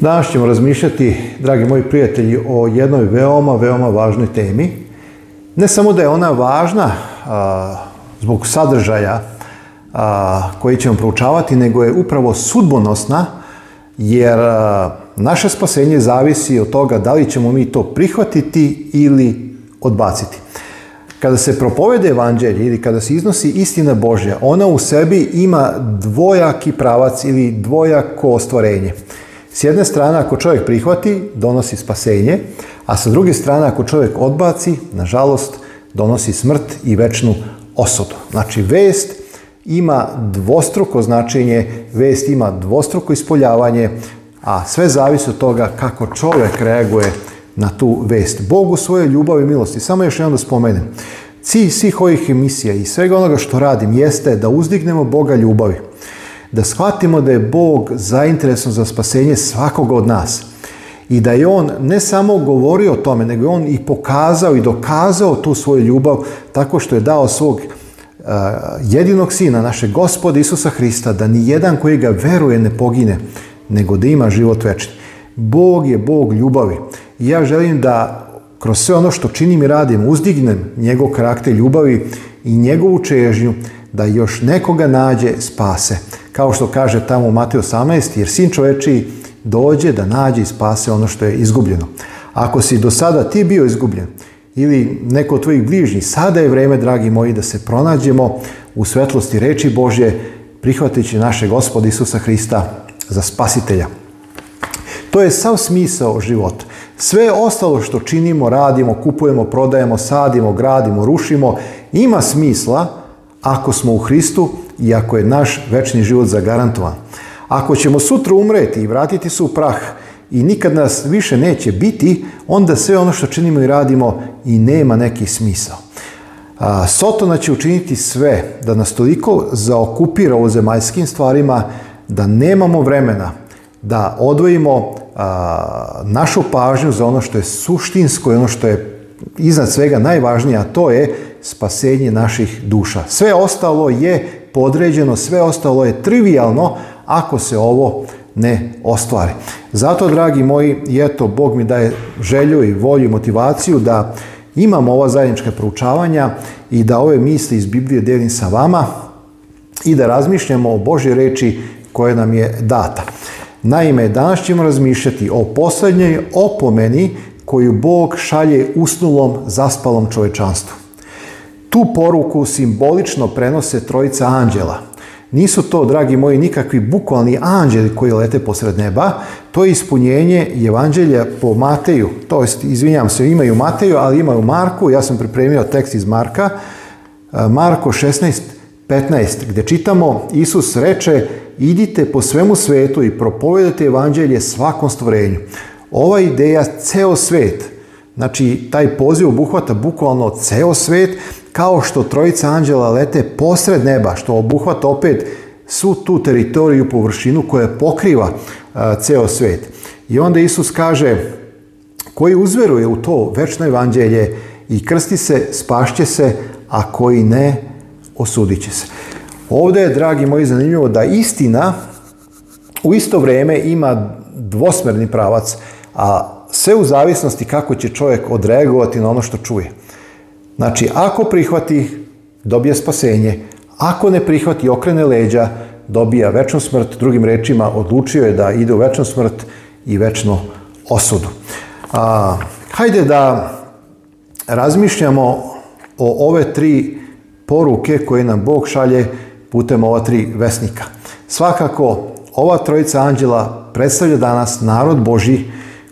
Danas ćemo razmišljati, dragi moji prijatelji, o jednoj veoma, veoma važnoj temi. Ne samo da je ona važna zbog sadržaja koji ćemo proučavati, nego je upravo sudbonosna, jer naše spasenje zavisi od toga da li ćemo mi to prihvatiti ili odbaciti. Kada se propovede evanđelje ili kada se iznosi istina Božja, ona u sebi ima dvojaki pravac ili dvojako ostvarenje. S jedne strane, ako čovjek prihvati, donosi spasenje, a sa druge strane, ako čovjek odbaci, nažalost, donosi smrt i večnu osudu. Znači, vest ima dvostruko značenje, vest ima dvostruko ispoljavanje, a sve zavisi od toga kako čovjek reaguje na tu vest. Bogu svoje ljubavi i milosti. Samo još jedan da spomenem. Cilj svih ovih emisija i svega onoga što radim jeste da uzdignemo Boga ljubavi da shvatimo da je Bog zainteresan za spasenje svakog od nas. I da je on ne samo govorio o tome, nego je on i pokazao i dokazao tu svoju ljubav tako što je dao svog e, jedinog sina, našeg gospode Isusa Hrista, da ni jedan koji ga veruje ne pogine, nego da ima život večni. Bog je Bog ljubavi. I ja želim da kroz sve ono što činim i radim uzdignem njegov karakter ljubavi i njegovu čežnju da još nekoga nađe spase. Kao što kaže tamo u Mateju 18, jer sin čovečiji dođe da nađe i spase ono što je izgubljeno. Ako si do sada ti bio izgubljen ili neko od tvojih bližnji, sada je vrijeme, dragi moji, da se pronađemo u svetlosti reči Božje, prihvatići naše gospoda Isusa Hrista za spasitelja. To je sav smisao život. Sve ostalo što činimo, radimo, kupujemo, prodajemo, sadimo, gradimo, rušimo, ima smisla ako smo u Hristu i ako je naš večni život zagarantovan. Ako ćemo sutra umreti i vratiti se u prah i nikad nas više neće biti, onda sve ono što činimo i radimo i nema neki smisao. Sotona će učiniti sve da nas toliko zaokupira u zemaljskim stvarima da nemamo vremena da odvojimo našu pažnju za ono što je suštinsko i ono što je iznad svega najvažnije, a to je spasenje naših duša. Sve ostalo je podređeno, sve ostalo je trivijalno ako se ovo ne ostvari. Zato, dragi moji, eto, Bog mi daje želju i volju i motivaciju da imamo ova zajednička proučavanja i da ove misli iz Biblije delim sa vama i da razmišljamo o Božoj reči koja nam je data. Naime, danas ćemo razmišljati o posljednjoj opomeni koju Bog šalje usnulom, zaspalom čovečanstvu. Tu poruku simbolično prenose trojica anđela. Nisu to, dragi moji, nikakvi bukvalni anđeli koji lete posred neba. To je ispunjenje evanđelja po Mateju. To je, izvinjam se, imaju Mateju, ali imaju Marku. Ja sam pripremio tekst iz Marka. Marko 16.15, gdje čitamo Isus reče idite po svemu svetu i propovedajte evanđelje svakom stvorenju. Ova ideja ceo svet Znači, taj poziv obuhvata bukvalno ceo svet, kao što trojica anđela lete posred neba, što obuhvata opet svu tu teritoriju, površinu koja pokriva a, e, ceo svet. I onda Isus kaže, koji uzveruje u to večno evanđelje i krsti se, spašće se, a koji ne, osudit će se. Ovdje je, dragi moji, zanimljivo da istina u isto vrijeme ima dvosmerni pravac, a sve u zavisnosti kako će čovjek odreagovati na ono što čuje. Znači, ako prihvati, dobije spasenje. Ako ne prihvati, okrene leđa, dobija večnu smrt. Drugim rečima, odlučio je da ide u večnu smrt i večnu osudu. A, hajde da razmišljamo o ove tri poruke koje nam Bog šalje putem ova tri vesnika. Svakako, ova trojica anđela predstavlja danas narod Boži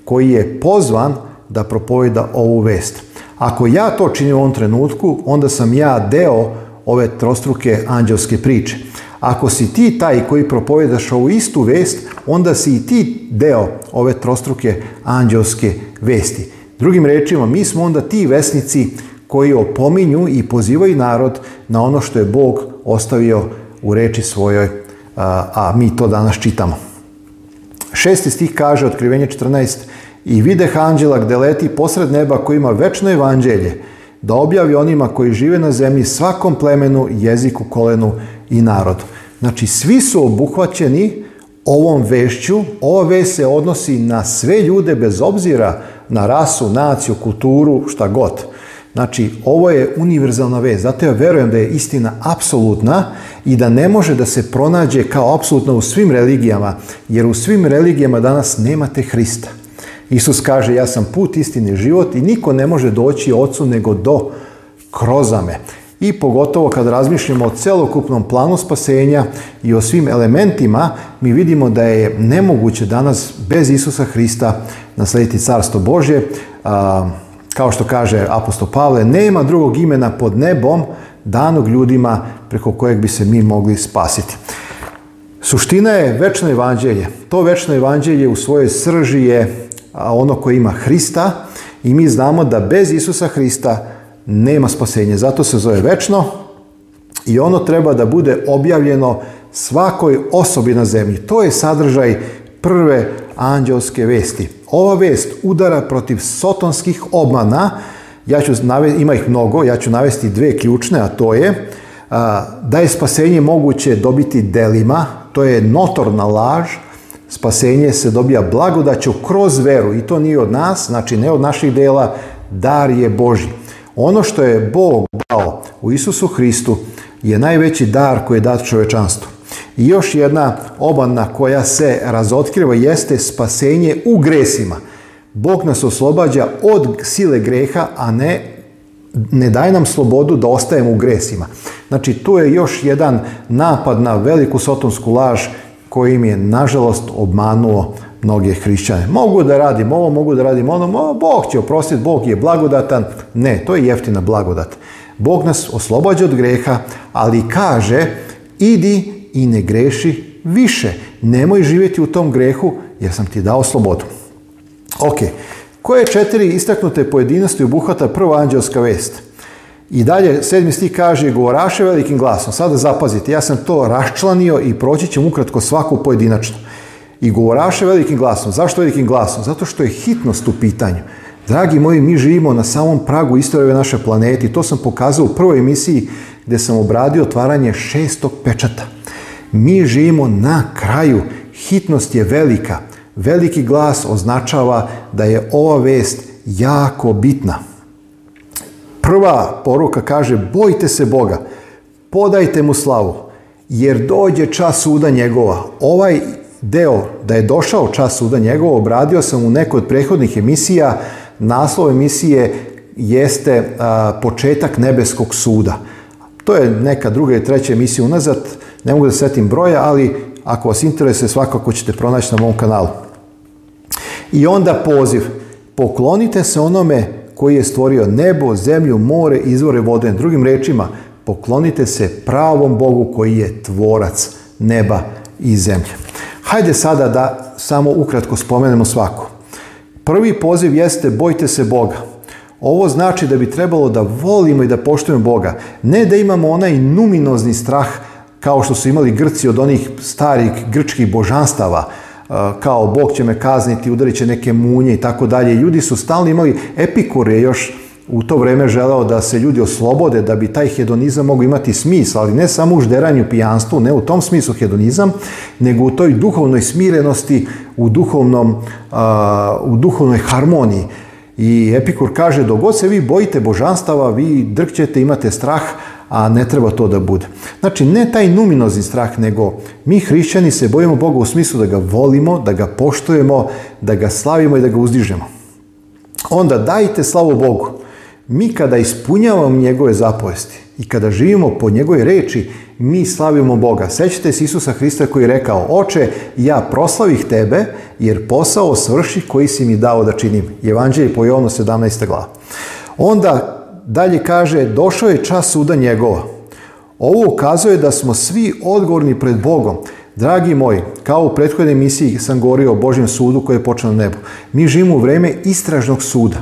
koji je pozvan da propovjeda ovu vest. Ako ja to činim u ovom trenutku, onda sam ja deo ove trostruke anđelske priče. Ako si ti taj koji propovjedaš ovu istu vest, onda si i ti deo ove trostruke anđelske vesti. Drugim rečima, mi smo onda ti vesnici koji opominju i pozivaju narod na ono što je Bog ostavio u reči svojoj, a mi to danas čitamo. Šest stih kaže, otkrivenje 14, i videh anđela gde leti posred neba koji ima večno evanđelje, da objavi onima koji žive na zemlji svakom plemenu, jeziku, kolenu i narodu. Znači, svi su obuhvaćeni ovom vešću. Ova vest se odnosi na sve ljude bez obzira na rasu, naciju, kulturu, šta god. Znači, ovo je univerzalna vez, zato ja verujem da je istina apsolutna i da ne može da se pronađe kao apsolutna u svim religijama, jer u svim religijama danas nemate Hrista. Isus kaže, ja sam put, istini život i niko ne može doći ocu nego do krozame. I pogotovo kad razmišljamo o celokupnom planu spasenja i o svim elementima, mi vidimo da je nemoguće danas bez Isusa Hrista naslediti carstvo Božje kao što kaže apostol Pavle, nema drugog imena pod nebom danog ljudima preko kojeg bi se mi mogli spasiti. Suština je večno evanđelje. To večno evanđelje u svojoj srži je ono koje ima Hrista i mi znamo da bez Isusa Hrista nema spasenja. Zato se zove večno i ono treba da bude objavljeno svakoj osobi na zemlji. To je sadržaj prve anđelske vesti. Ova vest udara protiv sotonskih obmana, ja ću navesti, ima ih mnogo, ja ću navesti dve ključne, a to je da je spasenje moguće dobiti delima, to je notorna laž, spasenje se dobija blagodaću kroz veru i to nije od nas, znači ne od naših dela, dar je Boži. Ono što je Bog dao u Isusu Hristu je najveći dar koji je dat čovečanstvu. I još jedna obana koja se razotkriva jeste spasenje u gresima. Bog nas oslobađa od sile greha, a ne ne daje nam slobodu da ostajemo u gresima. Znači, tu je još jedan napad na veliku sotonsku laž kojim je, nažalost, obmanuo mnoge hrišćane. Mogu da radim ovo, mogu da radim ono, o, Bog će oprostiti, Bog je blagodatan. Ne, to je jeftina blagodat. Bog nas oslobađa od greha, ali kaže, idi i ne greši više. Nemoj živjeti u tom grehu jer sam ti dao slobodu. Ok, koje četiri istaknute pojedinosti obuhvata prva anđelska vest? I dalje, sedmi stih kaže, govoraše velikim glasom. Sada zapazite, ja sam to raščlanio i proći ćemo ukratko svaku pojedinačno. I govoraše velikim glasom. Zašto velikim glasom? Zato što je hitnost u pitanju. Dragi moji, mi živimo na samom pragu istorije naše planeti. To sam pokazao u prvoj emisiji gdje sam obradio otvaranje šestog pečata. Mi živimo na kraju, hitnost je velika. Veliki glas označava da je ova vest jako bitna. Prva poruka kaže bojte se Boga, podajte mu slavu, jer dođe čas suda njegova. Ovaj deo da je došao čas suda njegova obradio sam u nekoj od prethodnih emisija. Naslov emisije jeste početak nebeskog suda. To je neka druga i treća emisija unazad. Ne mogu da setim broja, ali ako vas interese, svakako ćete pronaći na mom kanalu. I onda poziv. Poklonite se onome koji je stvorio nebo, zemlju, more, izvore vode. Drugim rečima, poklonite se pravom Bogu koji je tvorac neba i zemlje. Hajde sada da samo ukratko spomenemo svako. Prvi poziv jeste bojte se Boga. Ovo znači da bi trebalo da volimo i da poštujemo Boga. Ne da imamo onaj numinozni strah kao što su imali Grci od onih starih grčkih božanstava, e, kao Bog će me kazniti, udarit će neke munje i tako dalje. Ljudi su stalno imali, Epikur je još u to vrijeme želio da se ljudi oslobode, da bi taj hedonizam mogao imati smisla, ali ne samo u žderanju pijanstvu, ne u tom smislu hedonizam, nego u toj duhovnoj smirenosti, u, duhovnom, u duhovnoj harmoniji. I Epikur kaže, dok god se vi bojite božanstava, vi drkćete, imate strah, a ne treba to da bude. Znači, ne taj numinozni strah, nego mi hrišćani se bojimo Boga u smislu da ga volimo, da ga poštujemo, da ga slavimo i da ga uzdižemo. Onda dajte slavu Bogu. Mi kada ispunjavamo njegove zapovesti i kada živimo po njegove reči, mi slavimo Boga. Sećate se Isusa Hrista koji je rekao, oče, ja proslavih tebe, jer posao svrši koji si mi dao da činim. Evanđelje po Jovno 17. glava. Onda Dalje kaže, došao je čas suda njegova. Ovo ukazuje da smo svi odgovorni pred Bogom. Dragi moji, kao u prethodnoj emisiji sam govorio o Božjem sudu koji je počeo na nebu. Mi živimo u vreme istražnog suda.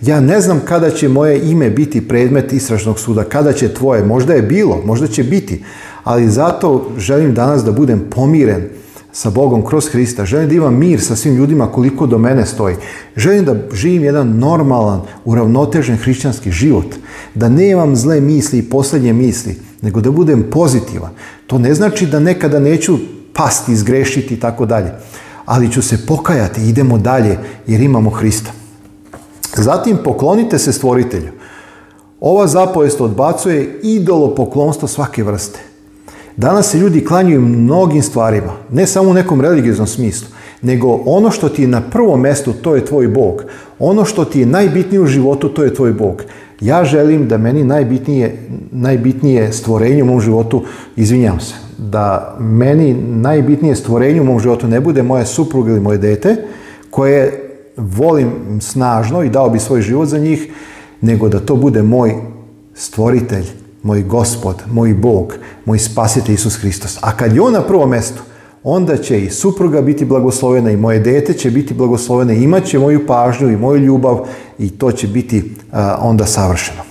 Ja ne znam kada će moje ime biti predmet istražnog suda, kada će tvoje, možda je bilo, možda će biti, ali zato želim danas da budem pomiren, sa Bogom kroz Hrista. Želim da imam mir sa svim ljudima koliko do mene stoji. Želim da živim jedan normalan, uravnotežen hrišćanski život. Da nemam zle misli i posljednje misli, nego da budem pozitivan. To ne znači da nekada neću pasti, izgrešiti i tako dalje. Ali ću se pokajati, idemo dalje jer imamo Hrista. Zatim poklonite se stvoritelju. Ova zapovest odbacuje idolopoklonstvo svake vrste. Danas se ljudi klanjuju mnogim stvarima, ne samo u nekom religioznom smislu, nego ono što ti je na prvom mjestu, to je tvoj Bog. Ono što ti je najbitnije u životu, to je tvoj Bog. Ja želim da meni najbitnije, najbitnije stvorenje u mom životu, izvinjam se, da meni najbitnije stvorenje u mom životu ne bude moja supruga ili moje dete, koje volim snažno i dao bi svoj život za njih, nego da to bude moj stvoritelj, moj gospod, moj Bog, moj spasitelj Isus Hristos. A kad je on na prvom mesto onda će i supruga biti blagoslovena i moje dete će biti blagoslovene, imat će moju pažnju i moju ljubav i to će biti onda savršeno.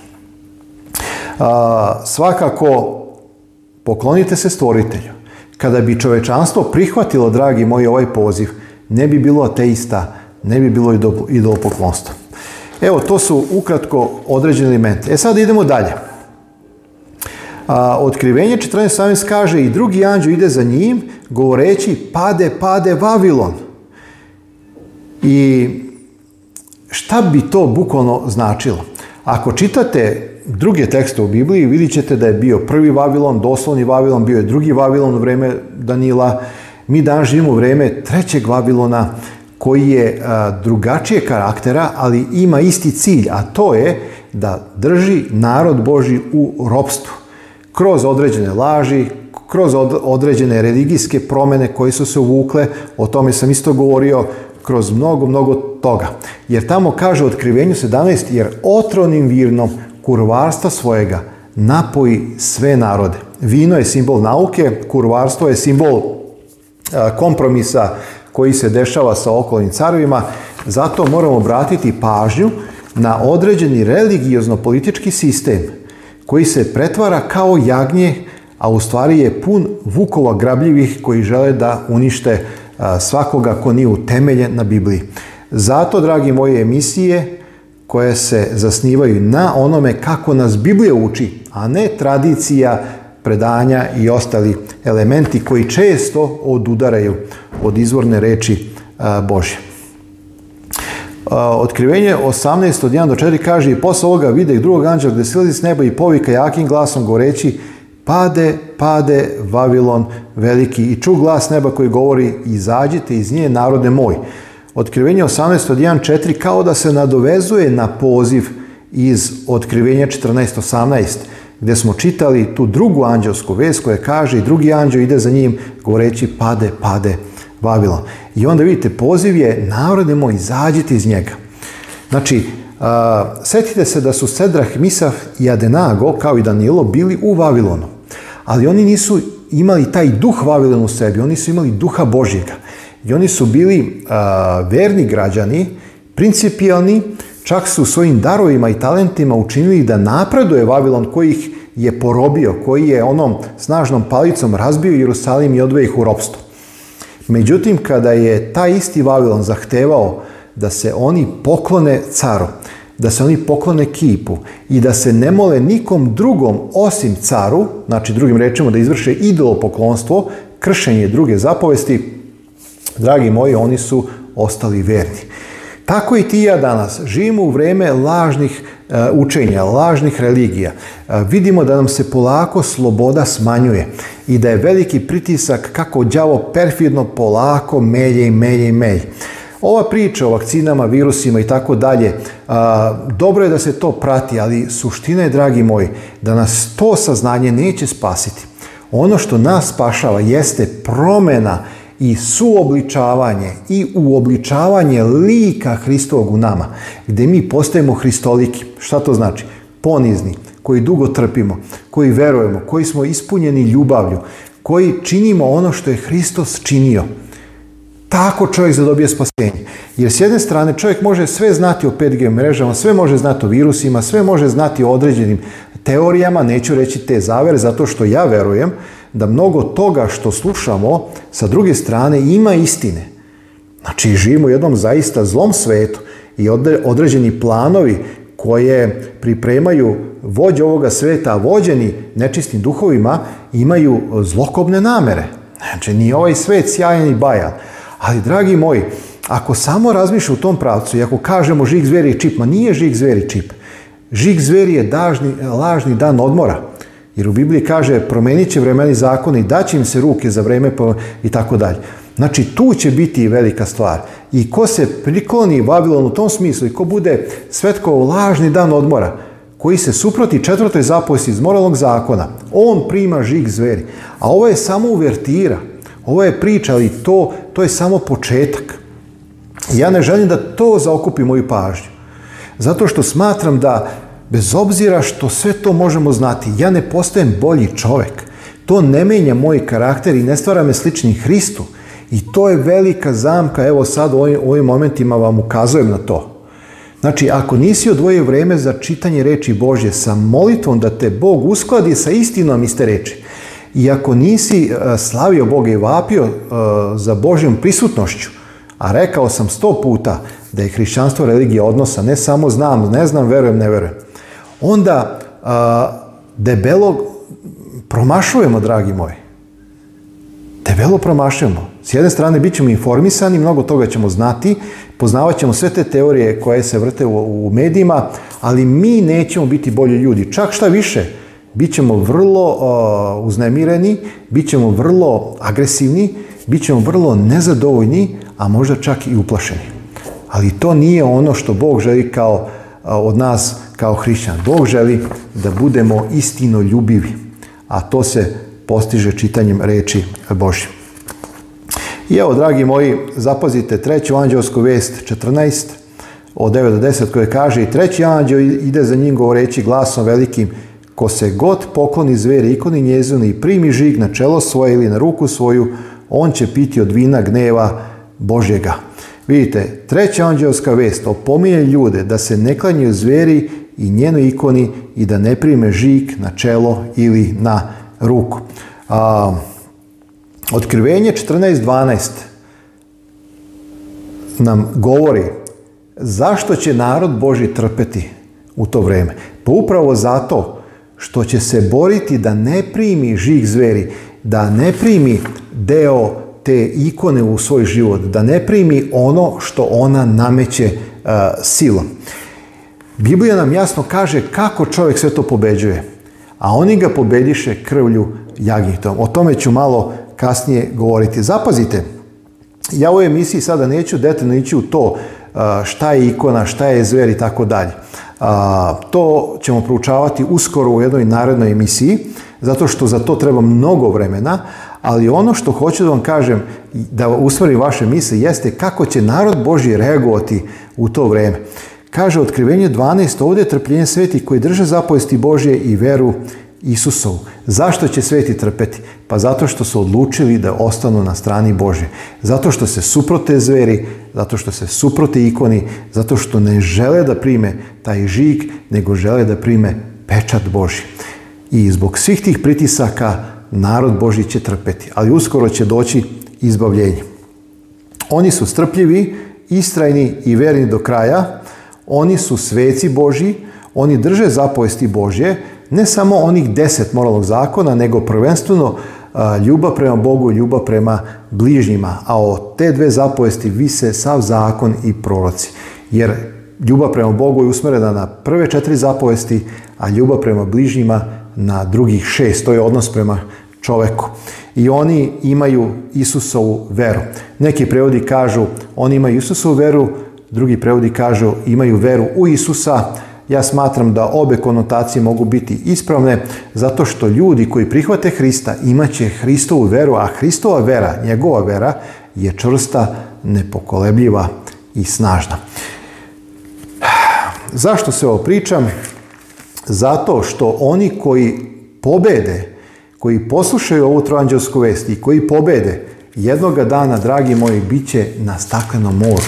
svakako, poklonite se stvoritelju. Kada bi čovečanstvo prihvatilo, dragi moji, ovaj poziv, ne bi bilo ateista, ne bi bilo idolopoklonstva. Evo, to su ukratko određeni elementi. E sad idemo dalje a, otkrivenje 14.17 kaže i drugi anđeo ide za njim govoreći pade, pade Vavilon. I šta bi to bukvalno značilo? Ako čitate druge tekste u Bibliji Vidit ćete da je bio prvi Vavilon, doslovni Vavilon, bio je drugi Vavilon u vrijeme Danila. Mi dan živimo u vrijeme trećeg Vavilona koji je a, drugačije karaktera, ali ima isti cilj, a to je da drži narod Boži u ropstvu kroz određene laži, kroz određene religijske promjene koje su se uvukle, o tome sam isto govorio, kroz mnogo, mnogo toga. Jer tamo kaže u otkrivenju 17, jer otronim virnom kurvarstva svojega napoji sve narode. Vino je simbol nauke, kurvarstvo je simbol kompromisa koji se dešava sa okolnim carovima. zato moramo obratiti pažnju na određeni religiozno-politički sistem koji se pretvara kao jagnje, a u stvari je pun vukova grabljivih koji žele da unište svakoga ko nije utemeljen na Bibliji. Zato, dragi moje emisije, koje se zasnivaju na onome kako nas Biblija uči, a ne tradicija, predanja i ostali elementi koji često odudaraju od izvorne reči Bože. Otkrivenje 18 od 1 do 4 kaže i posle ovoga vide drugog anđela gdje silazi s neba i povika jakim glasom goreći pade, pade Vavilon veliki i ču glas neba koji govori izađite iz nje narode moj. Otkrivenje 18 od 1 4 kao da se nadovezuje na poziv iz otkrivenja 14.18 gdje smo čitali tu drugu anđelsku vez koja kaže i drugi anđeo ide za njim govoreći pade, pade Babilon. I onda vidite, poziv je, narode moj, izađite iz njega. Znači, Uh, setite se da su Sedrah, Misaf i Adenago, kao i Danilo, bili u Vavilonu. Ali oni nisu imali taj duh Vavilon u sebi, oni su imali duha Božjega. I oni su bili uh, verni građani, principijalni, čak su svojim darovima i talentima učinili da napreduje Vavilon koji ih je porobio, koji je onom snažnom palicom razbio Jerusalim i odveo ih u ropstvo. Međutim, kada je taj isti Vavilon zahtevao da se oni poklone caru, da se oni poklone kipu i da se ne mole nikom drugom osim caru, znači drugim rečima da izvrše idolopoklonstvo, kršenje druge zapovesti, dragi moji, oni su ostali verni. Tako i ti ja danas živimo u vrijeme lažnih E, učenja, lažnih religija, e, vidimo da nam se polako sloboda smanjuje i da je veliki pritisak kako đavo perfidno polako melje i melje i melje. Ova priča o vakcinama, virusima i tako dalje, e, dobro je da se to prati, ali suština je, dragi moji, da nas to saznanje neće spasiti. Ono što nas spašava jeste promjena i suobličavanje i uobličavanje lika Hristovog u nama, gdje mi postajemo hristoliki. Šta to znači? Ponizni, koji dugo trpimo, koji verujemo, koji smo ispunjeni ljubavlju, koji činimo ono što je Hristos činio. Tako čovjek zadobije spasenje. Jer s jedne strane čovjek može sve znati o 5G mrežama, sve može znati o virusima, sve može znati o određenim teorijama, neću reći te zavere, zato što ja verujem, da mnogo toga što slušamo sa druge strane ima istine. Znači, živimo u jednom zaista zlom svetu i određeni planovi koje pripremaju vođe ovoga sveta, vođeni nečistim duhovima, imaju zlokobne namere. Znači, ni ovaj svet sjajan i bajan. Ali, dragi moji, ako samo razmišlja u tom pravcu i ako kažemo žig zveri i čip, ma nije žig zveri čip. Žig zveri je lažni dan odmora. Jer u Bibliji kaže promenit će vremeni zakoni, daće im se ruke za vreme i tako dalje. Znači tu će biti velika stvar. I ko se prikloni Babilonu u tom smislu i ko bude svetko lažni dan odmora, koji se suproti četvrtoj zapovesti iz moralnog zakona, on prima žig zveri. A ovo je samo uvertira. Ovo je priča, ali to, to je samo početak. Ja ne želim da to zaokupi moju pažnju. Zato što smatram da bez obzira što sve to možemo znati, ja ne postajem bolji čovek. To ne menja moj karakter i ne stvara me slični Hristu. I to je velika zamka, evo sad u ovim, momentima vam ukazujem na to. Znači, ako nisi odvojio vrijeme za čitanje reči Božje sa molitvom da te Bog uskladi sa istinom iste reči, i ako nisi e, slavio Boga i vapio e, za Božjom prisutnošću, a rekao sam sto puta da je hrišćanstvo religija odnosa, ne samo znam, ne znam, verujem, ne verujem, onda a, debelo promašujemo, dragi moji. Debelo promašujemo. S jedne strane, bit ćemo informisani, mnogo toga ćemo znati, poznavat ćemo sve te teorije koje se vrte u, medijima, ali mi nećemo biti bolji ljudi. Čak šta više, bit ćemo vrlo uznemireni, bit ćemo vrlo agresivni, bit ćemo vrlo nezadovoljni, a možda čak i uplašeni. Ali to nije ono što Bog želi kao od nas kao hrišćan. Bog želi da budemo istino ljubivi, a to se postiže čitanjem reči Božje. I evo, dragi moji, zapazite treću anđelsku vest, 14, od 9 do 10, koje kaže i treći anđeo ide za njim govoreći glasom velikim, ko se god pokloni zveri ikoni njezini i primi žig na čelo svoje ili na ruku svoju, on će piti od vina gneva Božjega. Vidite, treća anđelska vest opominje ljude da se ne klanjuju zveri i njenoj ikoni i da ne prime žik na čelo ili na ruku. A, otkrivenje 14.12 nam govori zašto će narod Boži trpeti u to vrijeme. Pa upravo zato što će se boriti da ne primi žig zveri, da ne primi deo te ikone u svoj život, da ne primi ono što ona nameće e, silom. Biblija nam jasno kaže kako čovjek sve to pobeđuje, a oni ga pobediše krvlju jagitom. O tome ću malo kasnije govoriti. Zapazite, ja u emisiji sada neću detaljno ići u to e, šta je ikona, šta je zver i tako dalje. E, to ćemo proučavati uskoro u jednoj narednoj emisiji, zato što za to treba mnogo vremena, ali ono što hoću da vam kažem, da usvari vaše misli, jeste kako će narod Božji reagovati u to vrijeme. Kaže otkrivenje 12, ovdje je trpljenje sveti koji drže zapovesti Božje i veru Isusovu. Zašto će sveti trpeti? Pa zato što su odlučili da ostanu na strani Božje. Zato što se suprote zveri, zato što se suprote ikoni, zato što ne žele da prime taj žig, nego žele da prime pečat Božji. I zbog svih tih pritisaka narod Boži će trpeti, ali uskoro će doći izbavljenje. Oni su strpljivi, istrajni i verni do kraja, oni su sveci Boži, oni drže zapovesti Božje, ne samo onih deset moralnog zakona, nego prvenstveno ljubav prema Bogu i ljubav prema bližnjima. A o te dve zapovesti vise sav zakon i proroci. Jer ljubav prema Bogu je usmjerena na prve četiri zapovesti, a ljubav prema bližnjima na drugih šest. To je odnos prema čoveku. I oni imaju Isusovu veru. Neki prevodi kažu oni imaju Isusovu veru, drugi prevodi kažu imaju veru u Isusa. Ja smatram da obe konotacije mogu biti ispravne zato što ljudi koji prihvate Hrista imaće Hristovu veru, a Hristova vera, njegova vera je čvrsta, nepokolebljiva i snažna. Zašto se ovo pričam? Zato što oni koji pobede koji poslušaju ovu troanđelsku vest i koji pobede, jednoga dana, dragi moji, bit će na staklenom moru.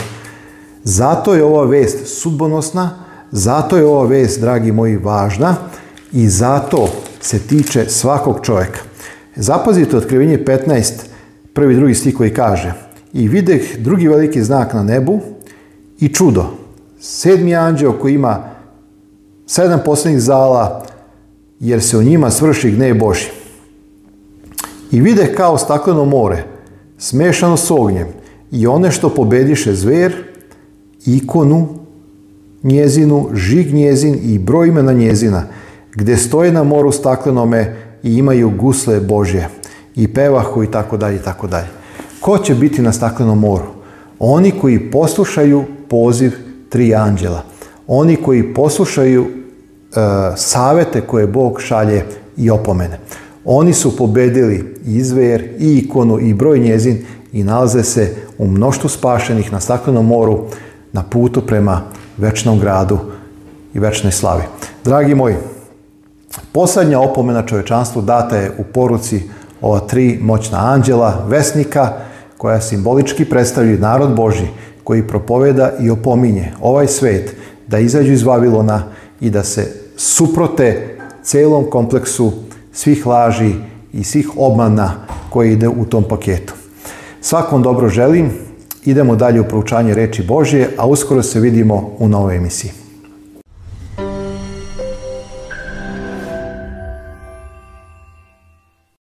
Zato je ova vest sudbonosna, zato je ova vest, dragi moji, važna i zato se tiče svakog čovjeka. Zapazite otkrivenje 15, prvi drugi stih koji kaže i videh drugi veliki znak na nebu i čudo. Sedmi anđeo koji ima sedam posljednjih zala, jer se u njima svrši gnej Boži. I vide kao stakleno more, smešano s ognjem, i one što pobediše zver, ikonu njezinu, žig njezin i broj imena njezina, gdje stoje na moru staklenome i imaju gusle Božje i pevahu i tako dalje i tako dalje. Ko će biti na staklenom moru? Oni koji poslušaju poziv tri anđela. Oni koji poslušaju e, savete koje Bog šalje i opomene. Oni su pobedili izver i ikonu i broj njezin i nalaze se u mnoštu spašenih na staklenom moru na putu prema večnom gradu i večnoj slavi. Dragi moji, posljednja opomena čovečanstvu data je u poruci ova tri moćna anđela, vesnika, koja simbolički predstavljaju narod Boži, koji propoveda i opominje ovaj svet da izađu iz Vavilona i da se suprote celom kompleksu svih laži i svih obmana koje ide u tom paketu. Svakom dobro želim, idemo dalje u proučanje reči Božje, a uskoro se vidimo u novoj emisiji.